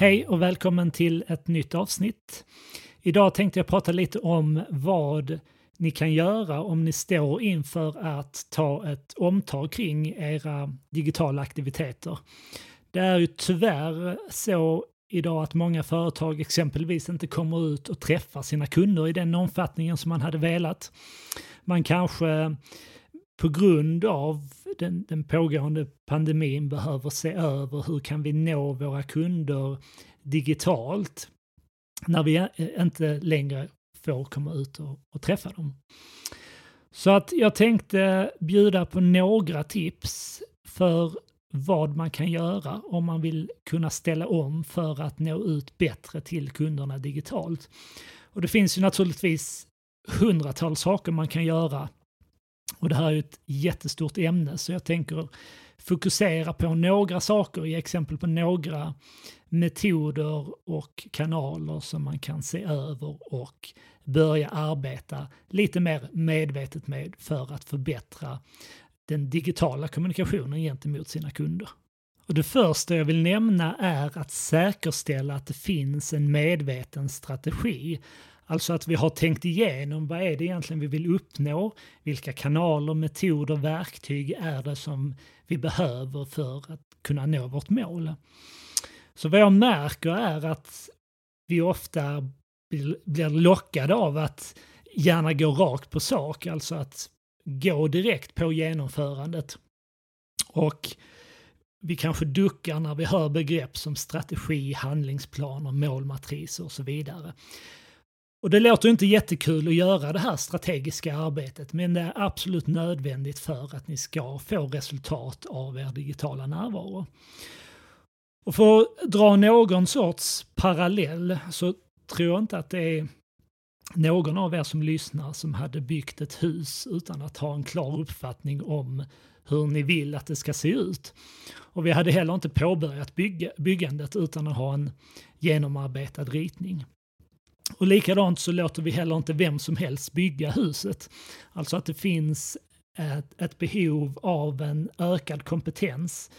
Hej och välkommen till ett nytt avsnitt. Idag tänkte jag prata lite om vad ni kan göra om ni står inför att ta ett omtag kring era digitala aktiviteter. Det är ju tyvärr så idag att många företag exempelvis inte kommer ut och träffar sina kunder i den omfattningen som man hade velat. Man kanske på grund av den, den pågående pandemin behöver se över hur kan vi nå våra kunder digitalt när vi inte längre får komma ut och, och träffa dem. Så att jag tänkte bjuda på några tips för vad man kan göra om man vill kunna ställa om för att nå ut bättre till kunderna digitalt. Och det finns ju naturligtvis hundratals saker man kan göra och det här är ett jättestort ämne så jag tänker fokusera på några saker, ge exempel på några metoder och kanaler som man kan se över och börja arbeta lite mer medvetet med för att förbättra den digitala kommunikationen gentemot sina kunder. Och det första jag vill nämna är att säkerställa att det finns en medveten strategi. Alltså att vi har tänkt igenom vad är det egentligen vi vill uppnå? Vilka kanaler, metoder, verktyg är det som vi behöver för att kunna nå vårt mål? Så vad jag märker är att vi ofta blir lockade av att gärna gå rakt på sak, alltså att gå direkt på genomförandet. Och vi kanske duckar när vi hör begrepp som strategi, handlingsplaner, målmatriser och så vidare. Och det låter inte jättekul att göra det här strategiska arbetet men det är absolut nödvändigt för att ni ska få resultat av er digitala närvaro. Och för att dra någon sorts parallell så tror jag inte att det är någon av er som lyssnar som hade byggt ett hus utan att ha en klar uppfattning om hur ni vill att det ska se ut. Och vi hade heller inte påbörjat bygg byggandet utan att ha en genomarbetad ritning. Och likadant så låter vi heller inte vem som helst bygga huset. Alltså att det finns ett, ett behov av en ökad kompetens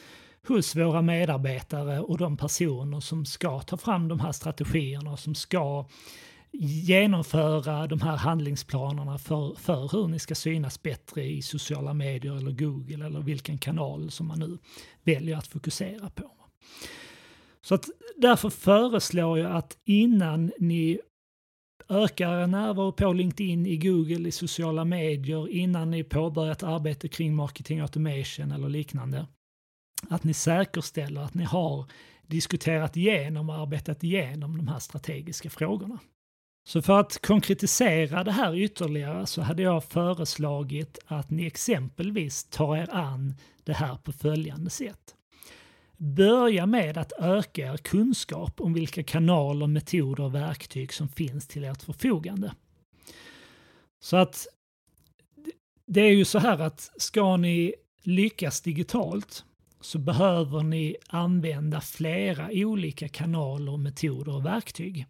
hos våra medarbetare och de personer som ska ta fram de här strategierna, och som ska genomföra de här handlingsplanerna för, för hur ni ska synas bättre i sociala medier eller Google eller vilken kanal som man nu väljer att fokusera på. Så att därför föreslår jag att innan ni ökar er närvaro på LinkedIn, i Google, i sociala medier innan ni påbörjat arbete kring marketing automation eller liknande. Att ni säkerställer att ni har diskuterat igenom och arbetat igenom de här strategiska frågorna. Så för att konkretisera det här ytterligare så hade jag föreslagit att ni exempelvis tar er an det här på följande sätt. Börja med att öka er kunskap om vilka kanaler, metoder och verktyg som finns till ert förfogande. Så att det är ju så här att ska ni lyckas digitalt så behöver ni använda flera olika kanaler, metoder och verktyg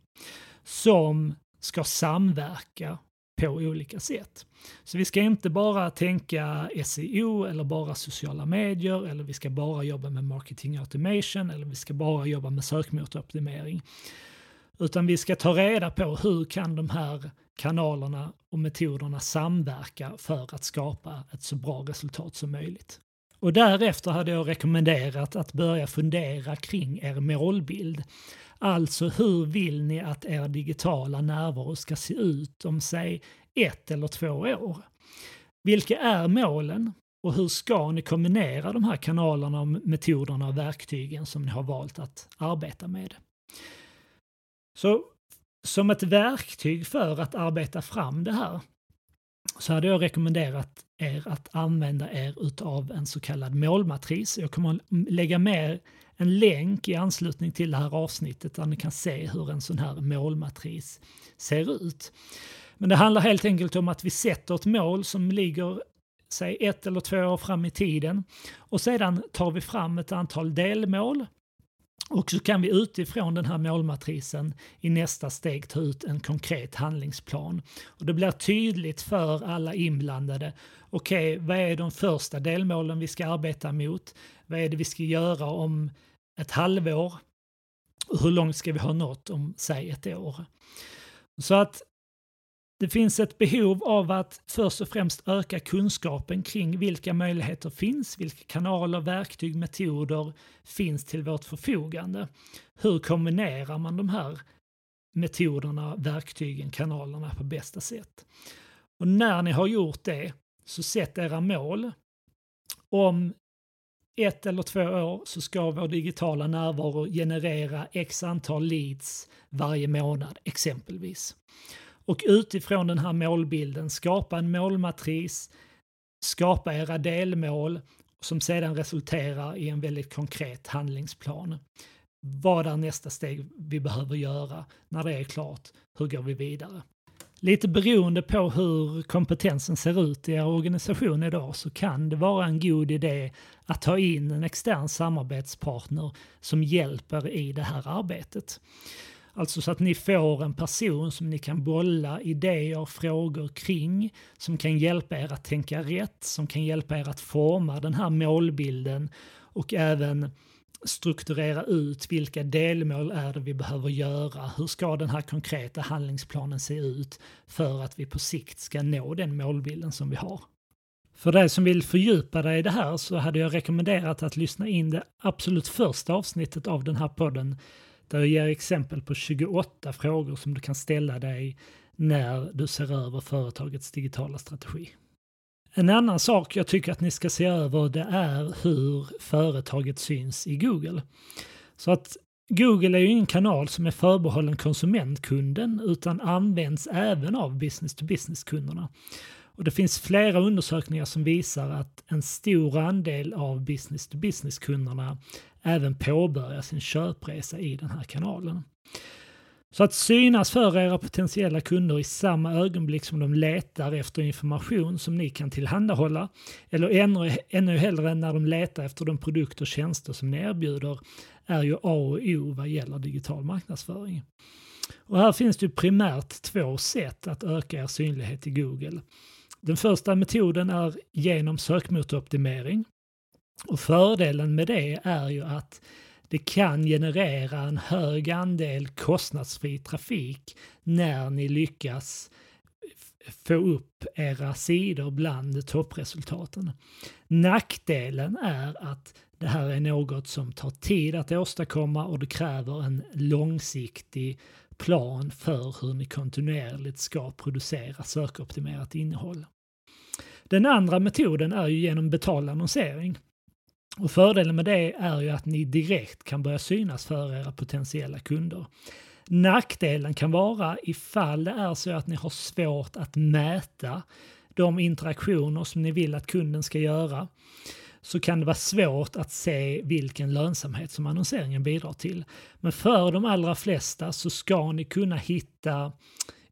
som ska samverka på olika sätt. Så vi ska inte bara tänka SEO eller bara sociala medier eller vi ska bara jobba med marketing automation eller vi ska bara jobba med sökmotoroptimering. Utan vi ska ta reda på hur kan de här kanalerna och metoderna samverka för att skapa ett så bra resultat som möjligt. Och därefter hade jag rekommenderat att börja fundera kring er målbild. Alltså hur vill ni att er digitala närvaro ska se ut om säg ett eller två år? Vilka är målen och hur ska ni kombinera de här kanalerna, metoderna och verktygen som ni har valt att arbeta med? Så som ett verktyg för att arbeta fram det här så hade jag rekommenderat er att använda er utav en så kallad målmatris. Jag kommer att lägga med en länk i anslutning till det här avsnittet där ni kan se hur en sån här målmatris ser ut. Men det handlar helt enkelt om att vi sätter ett mål som ligger säg ett eller två år fram i tiden och sedan tar vi fram ett antal delmål och så kan vi utifrån den här målmatrisen i nästa steg ta ut en konkret handlingsplan. Och det blir tydligt för alla inblandade. Okej, okay, vad är de första delmålen vi ska arbeta mot? Vad är det vi ska göra om ett halvår? hur långt ska vi ha nått om, säg ett år? Så att det finns ett behov av att först och främst öka kunskapen kring vilka möjligheter finns, vilka kanaler, verktyg, metoder finns till vårt förfogande. Hur kombinerar man de här metoderna, verktygen, kanalerna på bästa sätt? Och när ni har gjort det, så sätt era mål. Om ett eller två år så ska vår digitala närvaro generera x antal leads varje månad exempelvis. Och utifrån den här målbilden skapa en målmatris, skapa era delmål som sedan resulterar i en väldigt konkret handlingsplan. Vad är nästa steg vi behöver göra? När det är klart, hur går vi vidare? Lite beroende på hur kompetensen ser ut i er organisation idag så kan det vara en god idé att ta in en extern samarbetspartner som hjälper i det här arbetet. Alltså så att ni får en person som ni kan bolla idéer och frågor kring, som kan hjälpa er att tänka rätt, som kan hjälpa er att forma den här målbilden och även strukturera ut vilka delmål är det vi behöver göra, hur ska den här konkreta handlingsplanen se ut för att vi på sikt ska nå den målbilden som vi har. För dig som vill fördjupa dig i det här så hade jag rekommenderat att lyssna in det absolut första avsnittet av den här podden där jag ger exempel på 28 frågor som du kan ställa dig när du ser över företagets digitala strategi. En annan sak jag tycker att ni ska se över det är hur företaget syns i Google. Så att Google är ju ingen kanal som är förbehållen konsumentkunden utan används även av business-to-business-kunderna. Och det finns flera undersökningar som visar att en stor andel av business-to-business-kunderna även påbörja sin köpresa i den här kanalen. Så att synas för era potentiella kunder i samma ögonblick som de letar efter information som ni kan tillhandahålla, eller ännu, ännu hellre när de letar efter de produkter och tjänster som ni erbjuder, är ju A och O vad gäller digital marknadsföring. Och här finns det primärt två sätt att öka er synlighet i Google. Den första metoden är genom sökmotoroptimering och fördelen med det är ju att det kan generera en hög andel kostnadsfri trafik när ni lyckas få upp era sidor bland toppresultaten. Nackdelen är att det här är något som tar tid att åstadkomma och det kräver en långsiktig plan för hur ni kontinuerligt ska producera sökoptimerat innehåll. Den andra metoden är ju genom betald annonsering. Och fördelen med det är ju att ni direkt kan börja synas för era potentiella kunder. Nackdelen kan vara ifall det är så att ni har svårt att mäta de interaktioner som ni vill att kunden ska göra så kan det vara svårt att se vilken lönsamhet som annonseringen bidrar till. Men för de allra flesta så ska ni kunna hitta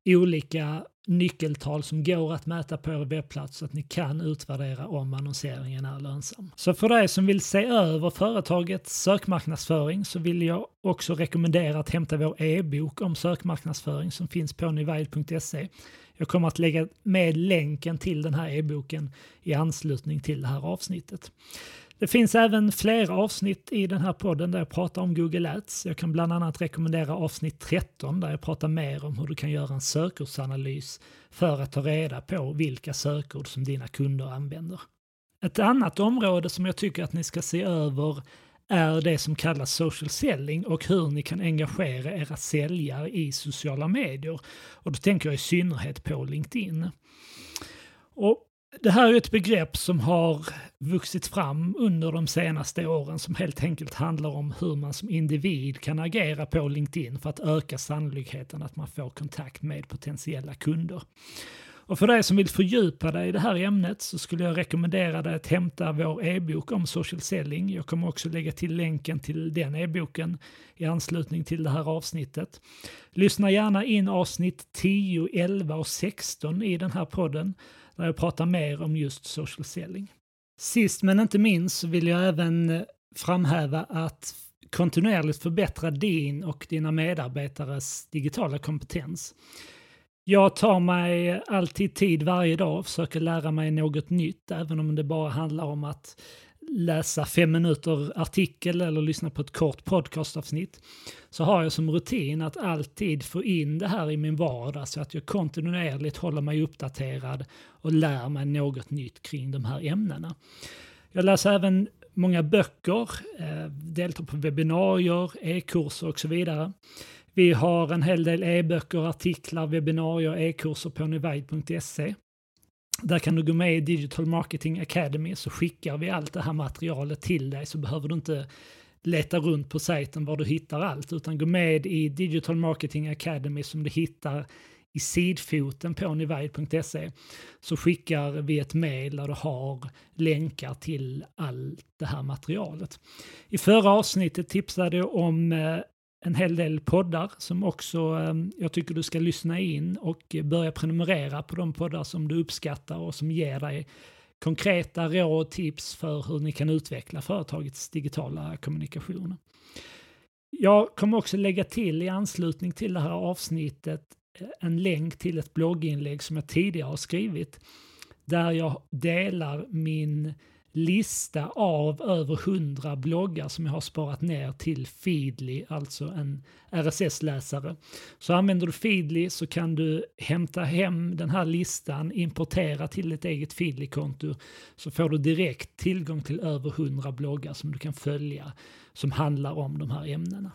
olika nyckeltal som går att mäta på er webbplats så att ni kan utvärdera om annonseringen är lönsam. Så för dig som vill se över företagets sökmarknadsföring så vill jag också rekommendera att hämta vår e-bok om sökmarknadsföring som finns på nivide.se. Jag kommer att lägga med länken till den här e-boken i anslutning till det här avsnittet. Det finns även flera avsnitt i den här podden där jag pratar om Google Ads. Jag kan bland annat rekommendera avsnitt 13 där jag pratar mer om hur du kan göra en sökordsanalys för att ta reda på vilka sökord som dina kunder använder. Ett annat område som jag tycker att ni ska se över är det som kallas social selling och hur ni kan engagera era säljare i sociala medier. Och då tänker jag i synnerhet på LinkedIn. Och det här är ett begrepp som har vuxit fram under de senaste åren som helt enkelt handlar om hur man som individ kan agera på LinkedIn för att öka sannolikheten att man får kontakt med potentiella kunder. Och för dig som vill fördjupa dig i det här ämnet så skulle jag rekommendera dig att hämta vår e-bok om social selling. Jag kommer också lägga till länken till den e-boken i anslutning till det här avsnittet. Lyssna gärna in avsnitt 10, 11 och 16 i den här podden där jag pratar mer om just social selling. Sist men inte minst så vill jag även eh, framhäva att kontinuerligt förbättra din och dina medarbetares digitala kompetens. Jag tar mig alltid tid varje dag och försöker lära mig något nytt, även om det bara handlar om att läsa fem minuter artikel eller lyssna på ett kort podcastavsnitt så har jag som rutin att alltid få in det här i min vardag så att jag kontinuerligt håller mig uppdaterad och lär mig något nytt kring de här ämnena. Jag läser även många böcker, eh, deltar på webbinarier, e-kurser och så vidare. Vi har en hel del e-böcker, artiklar, webbinarier, e-kurser på nivide.se. Där kan du gå med i Digital Marketing Academy så skickar vi allt det här materialet till dig så behöver du inte leta runt på sajten var du hittar allt utan gå med i Digital Marketing Academy som du hittar i sidfoten på nivide.se så skickar vi ett mejl där du har länkar till allt det här materialet. I förra avsnittet tipsade jag om eh, en hel del poddar som också ehm, jag tycker du ska lyssna in och börja prenumerera på de poddar som du uppskattar och som ger dig konkreta råd och tips för hur ni kan utveckla företagets digitala kommunikation. Jag kommer också lägga till i anslutning till det här avsnittet eh, en länk till ett blogginlägg som jag tidigare har skrivit där jag delar min lista av över 100 bloggar som jag har sparat ner till Feedly, alltså en RSS-läsare. Så använder du Feedly så kan du hämta hem den här listan, importera till ditt eget Feedly-konto så får du direkt tillgång till över 100 bloggar som du kan följa som handlar om de här ämnena.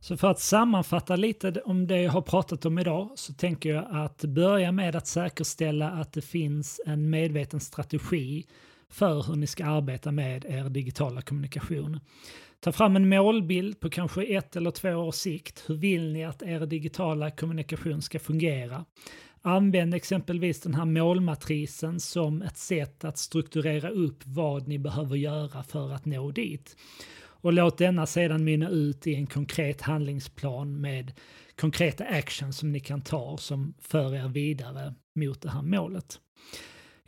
Så för att sammanfatta lite om det jag har pratat om idag så tänker jag att börja med att säkerställa att det finns en medveten strategi för hur ni ska arbeta med er digitala kommunikation. Ta fram en målbild på kanske ett eller två års sikt. Hur vill ni att er digitala kommunikation ska fungera? Använd exempelvis den här målmatrisen som ett sätt att strukturera upp vad ni behöver göra för att nå dit och låt denna sedan mynna ut i en konkret handlingsplan med konkreta action som ni kan ta som för er vidare mot det här målet.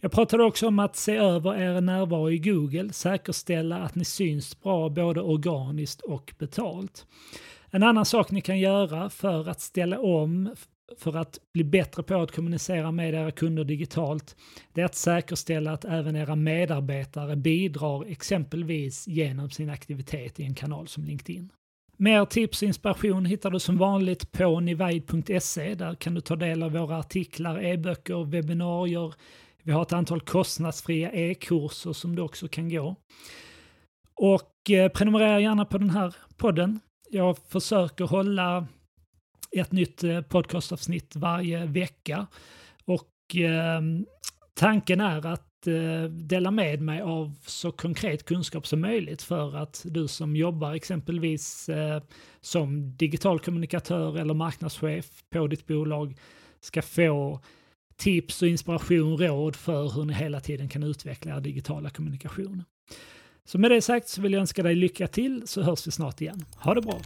Jag pratade också om att se över er närvaro i Google, säkerställa att ni syns bra både organiskt och betalt. En annan sak ni kan göra för att ställa om för att bli bättre på att kommunicera med era kunder digitalt, det är att säkerställa att även era medarbetare bidrar exempelvis genom sin aktivitet i en kanal som LinkedIn. Mer tips och inspiration hittar du som vanligt på nivide.se. Där kan du ta del av våra artiklar, e-böcker, webbinarier. Vi har ett antal kostnadsfria e-kurser som du också kan gå. Och eh, prenumerera gärna på den här podden. Jag försöker hålla ett nytt eh, podcastavsnitt varje vecka. Och eh, tanken är att eh, dela med mig av så konkret kunskap som möjligt för att du som jobbar exempelvis eh, som digital kommunikatör eller marknadschef på ditt bolag ska få tips och inspiration, råd för hur ni hela tiden kan utveckla er digitala kommunikation. Så med det sagt så vill jag önska dig lycka till så hörs vi snart igen. Ha det bra!